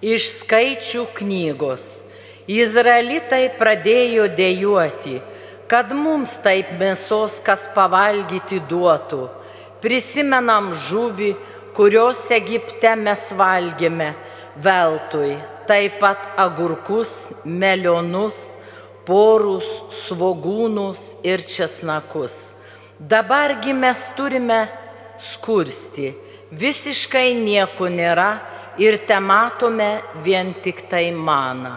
Iš skaičių knygos Izraelitai pradėjo dėjuoti, kad mums taip mėsos kas pavalgyti duotų. Prisimenam žuvį, kurios Egipte mes valgėme veltui, taip pat agurkus, melionus, porus, svogūnus ir česnakus. Dabargi mes turime skursti, visiškai nieko nėra ir te matome vien tik tai maną.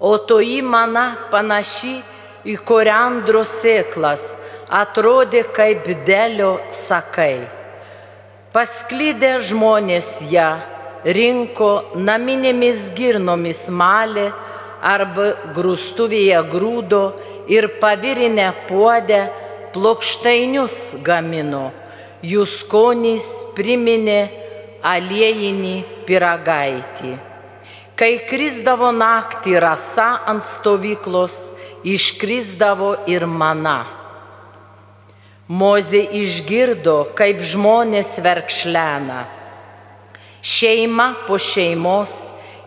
O toji mana panaši į koriandro sėklas, atrodė kaip delio sakai. Pasklydę žmonės ją rinko naminėmis girnomis malė arba grūstuvėje grūdo ir pavirinę puodę plokštainius gamino, jų skonys priminė aliejinį piragaitį. Kai krizdavo naktį rasa ant stovyklos, iškrisdavo ir mana. Mozė išgirdo, kaip žmonės verkšlena. Šeima po šeimos,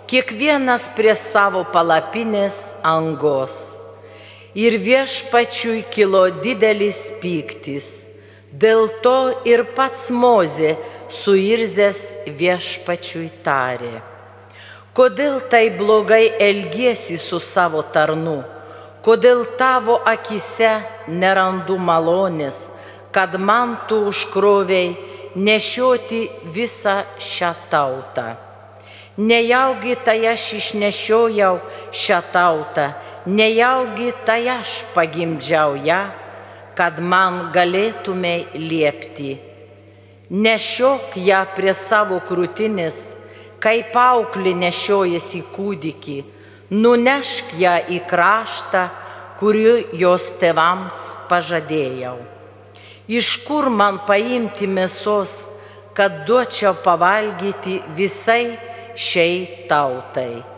kiekvienas prie savo palapinės angos ir viešpačiui kilo didelis pyktis. Dėl to ir pats Mozė suirzęs viešpačiui tarė. Kodėl tai blogai elgiesi su savo tarnu? Kodėl tavo akise nerandu malonės, kad man tu užkroviai nešioti visą šią tautą? Nejaugi tai aš išnešiojau šią tautą nejaugi tai aš pagimdžiau ją, kad man galėtumei liepti. Nešiok ją prie savo krūtinės, kaip auklį nešiojasi kūdikį, nunešk ją į kraštą, kuriuo jos tevams pažadėjau. Iš kur man paimti mėsos, kad duočiau pavalgyti visai šiai tautai?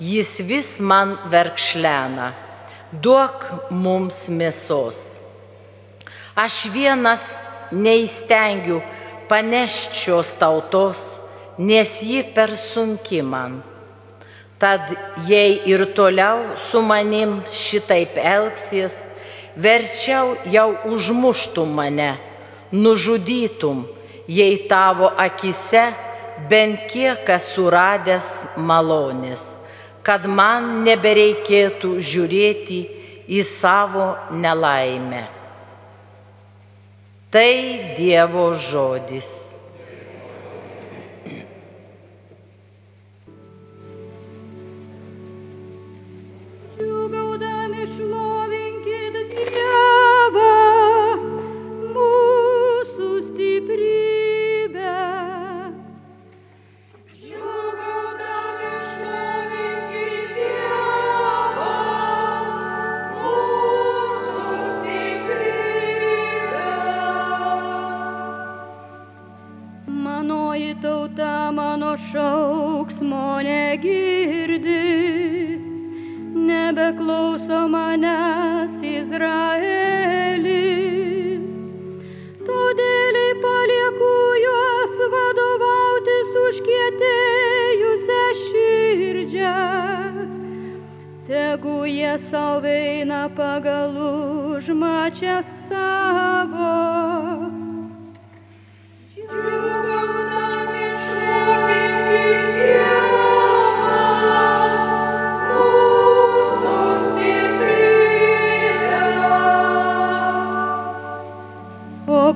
jis vis man verkšlena, duok mums mėsos. Aš vienas neįstengiu panešti šios tautos, nes ji per sunki man. Tad jei ir toliau su manim šitaip elgsies, verčiau jau užmuštum mane, nužudytum, jei tavo akise bent kiek esu radęs malonės kad man nebereikėtų žiūrėti į savo nelaimę. Tai Dievo žodis.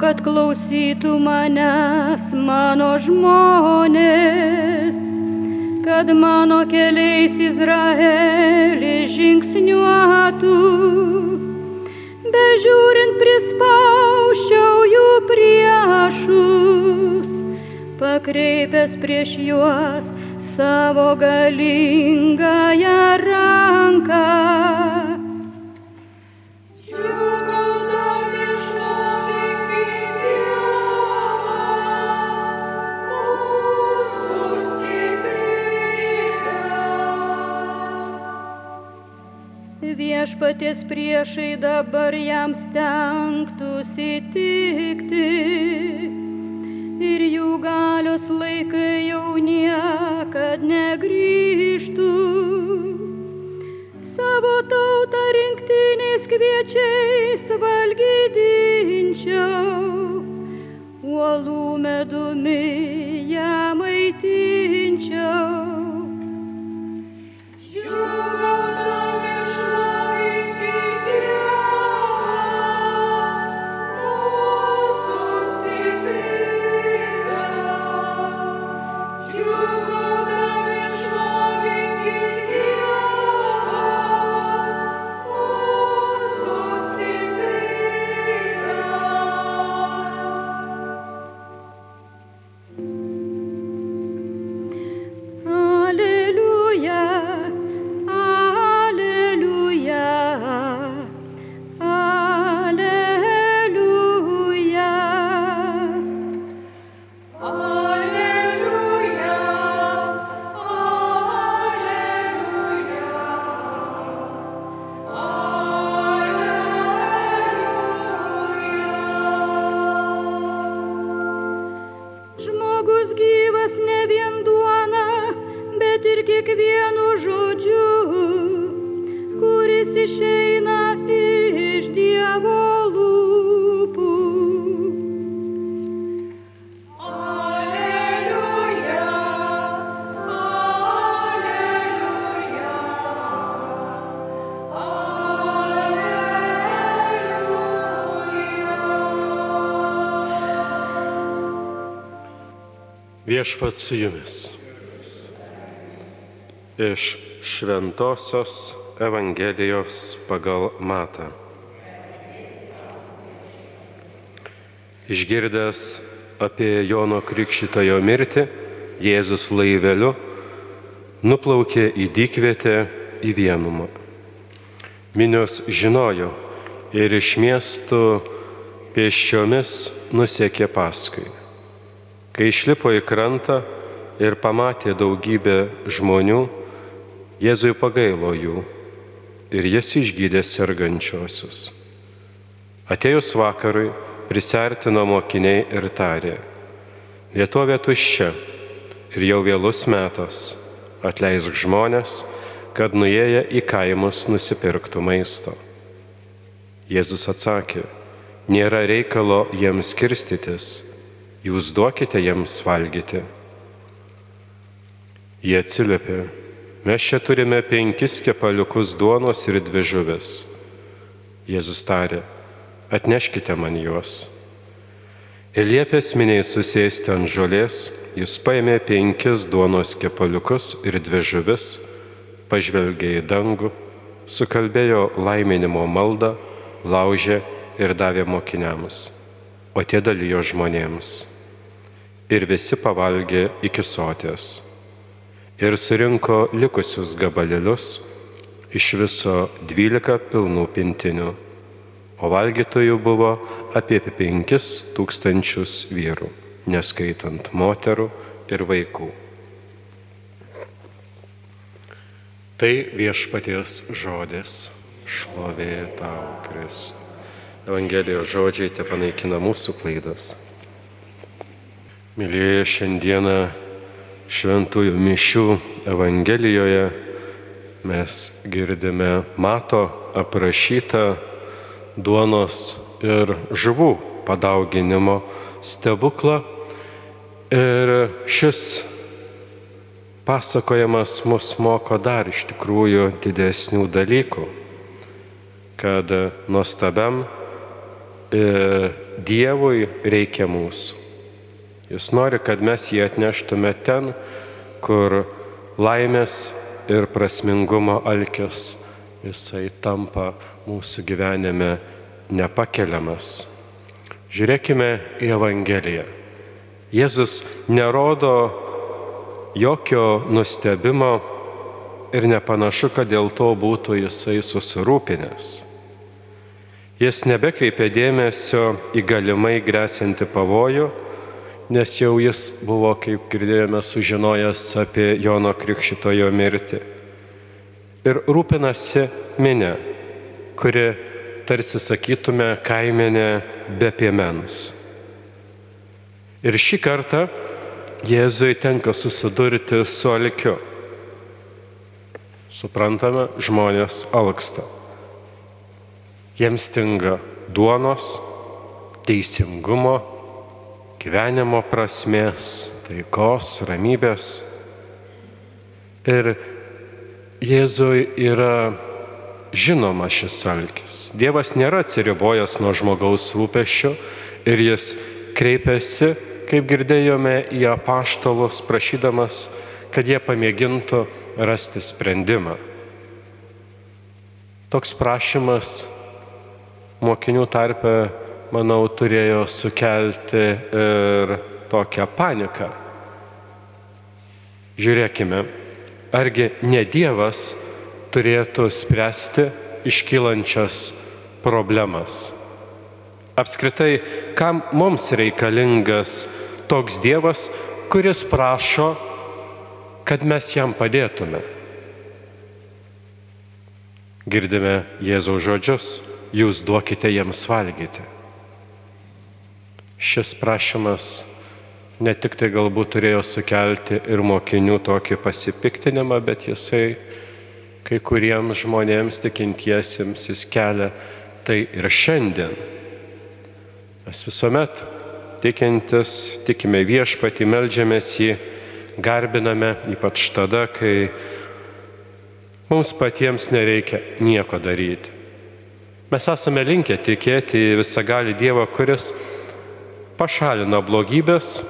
Kad klausytų manęs mano žmonės, kad mano keliais Izraelis žingsniuotų, bežiūrint prispauščiau jų priešus, pakreipęs prieš juos savo galingąją ranką. viešpaties priešai dabar jam stengtųsi tikti. Ir jų galios laikai jau niekad negryžtų. Savo tautą rinktiniais kviečiais valgydinčiau, uolų medumi ją maitinčiau. Viešpat su jumis. Iš Šventojios Evangelijos pagal Matą. Išgirdęs apie Jono Krikščitojo mirtį, Jėzus laiveliu nuplaukė į dykvietę į vienumą. Minios žinojo ir iš miestų pėsčiomis nusekė paskui. Kai išlipo į krantą ir pamatė daugybę žmonių, Jėzui pagailo jų ir jis išgydė sergančiosius. Atėjus vakarui, prisertino mokiniai ir tarė, vietovė tuščia ir jau vėlus metas, atleisk žmonės, kad nuėję į kaimus nusipirktų maisto. Jėzus atsakė, nėra reikalo jiems skirstytis, jūs duokite jiems valgyti. Jie atsiliepė, mes čia turime penkis kepaliukus duonos ir dvi žuvis. Jėzus tarė, atneškite man juos. Ir liepęs miniai susėsti ant žolės, jis paėmė penkis duonos kepaliukus ir dvi žuvis, pažvelgė į dangų, sukalbėjo laiminimo maldą, laužė ir davė mokiniams, o tie dalijo žmonėms. Ir visi pavalgė iki sotės. Ir surinko likusius gabalėlius, iš viso dvylika pilnų pintinių o valgytojų buvo apie penkis tūkstančius vyrų, neskaitant moterų ir vaikų. Tai viešpaties žodis, šlovė tau, Krist. Evangelijos žodžiai te panaikina mūsų klaidas. Mylėjai, šiandieną šventųjų mišių Evangelijoje mes girdime mato aprašytą duonos ir žuvų padauginimo stebuklą. Ir šis pasakojimas mus moko dar iš tikrųjų didesnių dalykų, kad nuostabiam e, Dievui reikia mūsų. Jis nori, kad mes jį atneštume ten, kur laimės ir prasmingumo alkis jisai tampa mūsų gyvenime nepakeliamas. Žiūrėkime į Evangeliją. Jėzus nerodo jokio nustebimo ir nepanašu, kad dėl to būtų jisai susirūpinęs. Jis nebekreipė dėmesio į galimai grėsinti pavojų, nes jau jis buvo, kaip girdėjome, sužinojęs apie Jono Krikščitojo mirtį. Ir rūpinasi minė, kuri tarsi sakytume kaimenė be piemens. Ir šį kartą Jėzui tenka susidurti su alkiu. Suprantame, žmonės alksta. Jiems stinga duonos, teisingumo, gyvenimo prasmės, taikos, ramybės. Ir Jėzui yra žinoma šis alkis. Dievas nėra atsiribojęs nuo žmogaus rūpeščio ir jis kreipiasi, kaip girdėjome, į apaštalus, prašydamas, kad jie pamėgintų rasti sprendimą. Toks prašymas mokinių tarpe, manau, turėjo sukelti ir tokią paniką. Žiūrėkime, argi ne Dievas turėtų spręsti iškylančias problemas. Apskritai, kam mums reikalingas toks Dievas, kuris prašo, kad mes jam padėtume. Girdime Jėzaus žodžius, jūs duokite jiems valgyti. Šis prašymas ne tik tai galbūt turėjo sukelti ir mokinių tokį pasipiktinimą, bet jisai kai kuriems žmonėms tikintiesiems jis kelia tai ir šiandien. Mes visuomet tikintis, tikime viešpatį, melžiamės jį, garbiname, ypač tada, kai mums patiems nereikia nieko daryti. Mes esame linkę tikėti į visagalį Dievą, kuris pašalina blogybės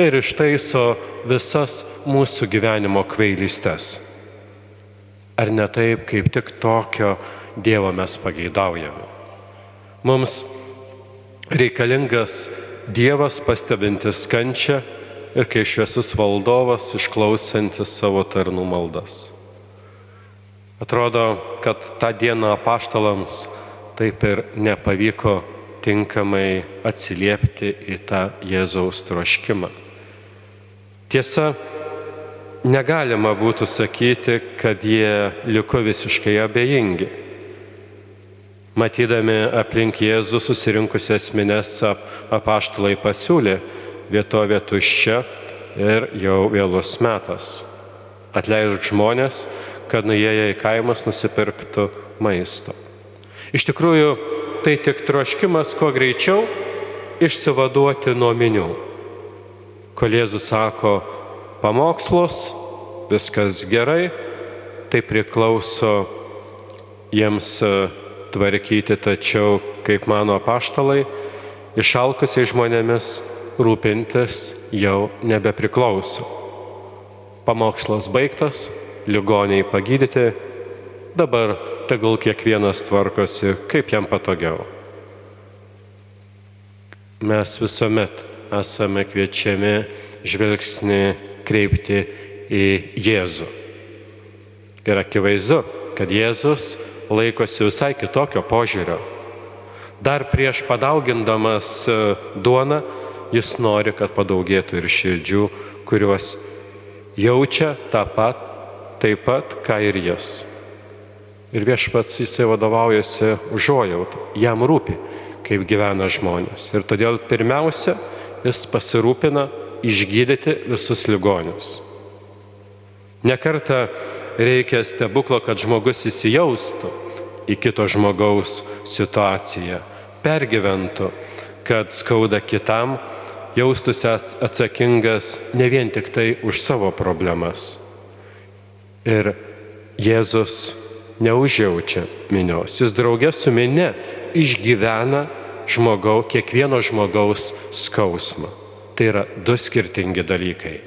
ir ištaiso visas mūsų gyvenimo kvailystes. Ar ne taip, kaip tik tokio Dievo mes pageidaujame? Mums reikalingas Dievas pastebintis kančią ir kai šviesus valdovas išklausantis savo tarnų maldas. Atrodo, kad tą dieną apaštalams taip ir nepavyko tinkamai atsiliepti į tą Jėzaus troškimą. Tiesa, negalima būtų sakyti, kad jie liko visiškai abejingi. Matydami aplink Jėzų susirinkusias minės apaštalai pasiūlė vietovė tuščia ir jau vėlus metas. Atleisk žmonės, kad nuėję į kaimus nusipirktų maisto. Iš tikrųjų, tai tik troškimas kuo greičiau išsivaduoti nuo minių. Kol Jėzus sako pamokslos, viskas gerai, tai priklauso jiems tvarkyti, tačiau, kaip mano paštalai, išalkusiai žmonėmis rūpintis jau nebepriklauso. Pamokslas baigtas, ligoniai pagydyti, dabar tegul kiekvienas tvarkosi, kaip jam patogiau. Mes visuomet esame kviečiami žvilgsnį kreipti į Jėzų. Ir akivaizdu, kad Jėzus laikosi visai kitokio požiūrio. Dar prieš padaugindamas e, duoną, jis nori, kad padaugėtų ir širdžių, kuriuos jaučia tą pat, taip pat, ką ir jis. Ir viešpats jisai vadovaujasi užuojautą, jam rūpi, kaip gyvena žmonės. Ir todėl pirmiausia, jis pasirūpina išgydyti visus ligonius. Nekarta reikia stebuklo, kad žmogus įsijaustų į kito žmogaus situaciją, pergyventų, kad skauda kitam, jaustųsi atsakingas ne vien tik tai už savo problemas. Ir Jėzus neužjaučia minios, jis draugė su minė išgyvena žmogau, kiekvieno žmogaus skausmą. Tai yra du skirtingi dalykai.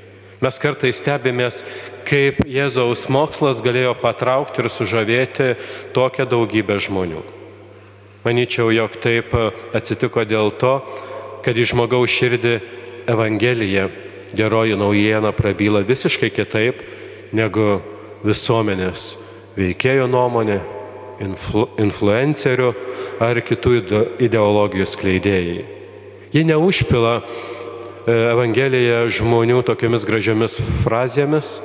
Mes kartais stebimės, kaip Jėzaus mokslas galėjo patraukti ir sužavėti tokią daugybę žmonių. Manyčiau, jog taip atsitiko dėl to, kad į žmogaus širdį Evangelija, geroji naujiena prabyla visiškai kitaip negu visuomenės veikėjo nuomonė, influ, influencerių ar kitų ideologijų skleidėjai. Ji neužpila e, Evangeliją žmonių tokiamis gražiomis frazėmis,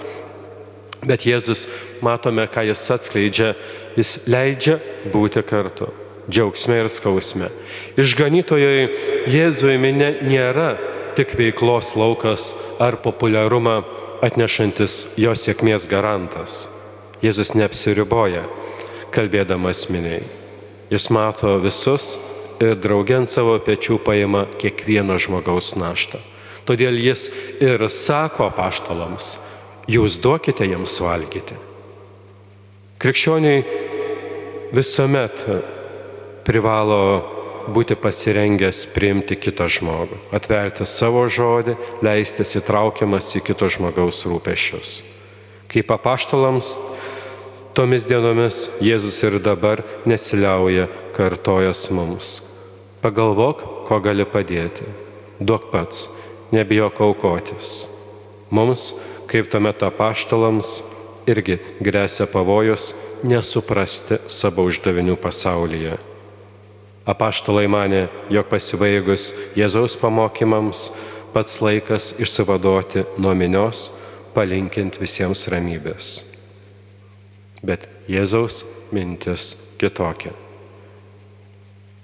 Bet Jėzus, matome, ką jis atskleidžia, jis leidžia būti kartu, džiaugsme ir skausme. Išganytojai Jėzui minė nėra tik veiklos laukas ar populiarumą atnešantis jo sėkmės garantas. Jėzus neapsiriboja, kalbėdamas miniai. Jis mato visus ir draugiant savo pečių paima kiekvieno žmogaus naštą. Todėl jis ir sako paštalams, jūs duokite jiems valgyti. Krikščioniai visuomet privalo būti pasirengęs priimti kitą žmogų, atverti savo žodį, leistis įtraukiamas į kito žmogaus rūpešius. Kaip apaštalams tomis dienomis Jėzus ir dabar nesiliauja kartojas mums. Pagalvok, ko gali padėti. Duok pats, nebijok aukotis. Mums kaip tuomet apaštalams irgi grėsia pavojus nesuprasti savo uždavinių pasaulyje. Apaštalai mane, jog pasibaigus Jėzaus pamokymams pats laikas išsivaduoti nuo minios, palinkint visiems ramybės. Bet Jėzaus mintis kitokia.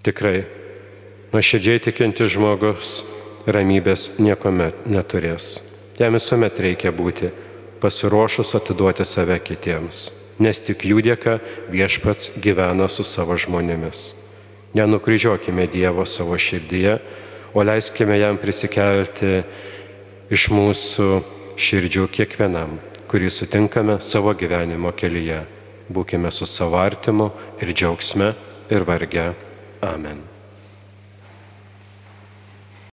Tikrai, nuoširdžiai tikinti žmogus ramybės niekuomet neturės. Jam visuomet reikia būti pasiruošus atiduoti save kitiems, nes tik jų dėka viešpats gyvena su savo žmonėmis. Nenukryžiuokime Dievo savo širdyje, o leiskime jam prisikelti iš mūsų širdžių kiekvienam, kurį sutinkame savo gyvenimo kelyje. Būkime su savo artimu ir džiaugsme ir varge. Amen.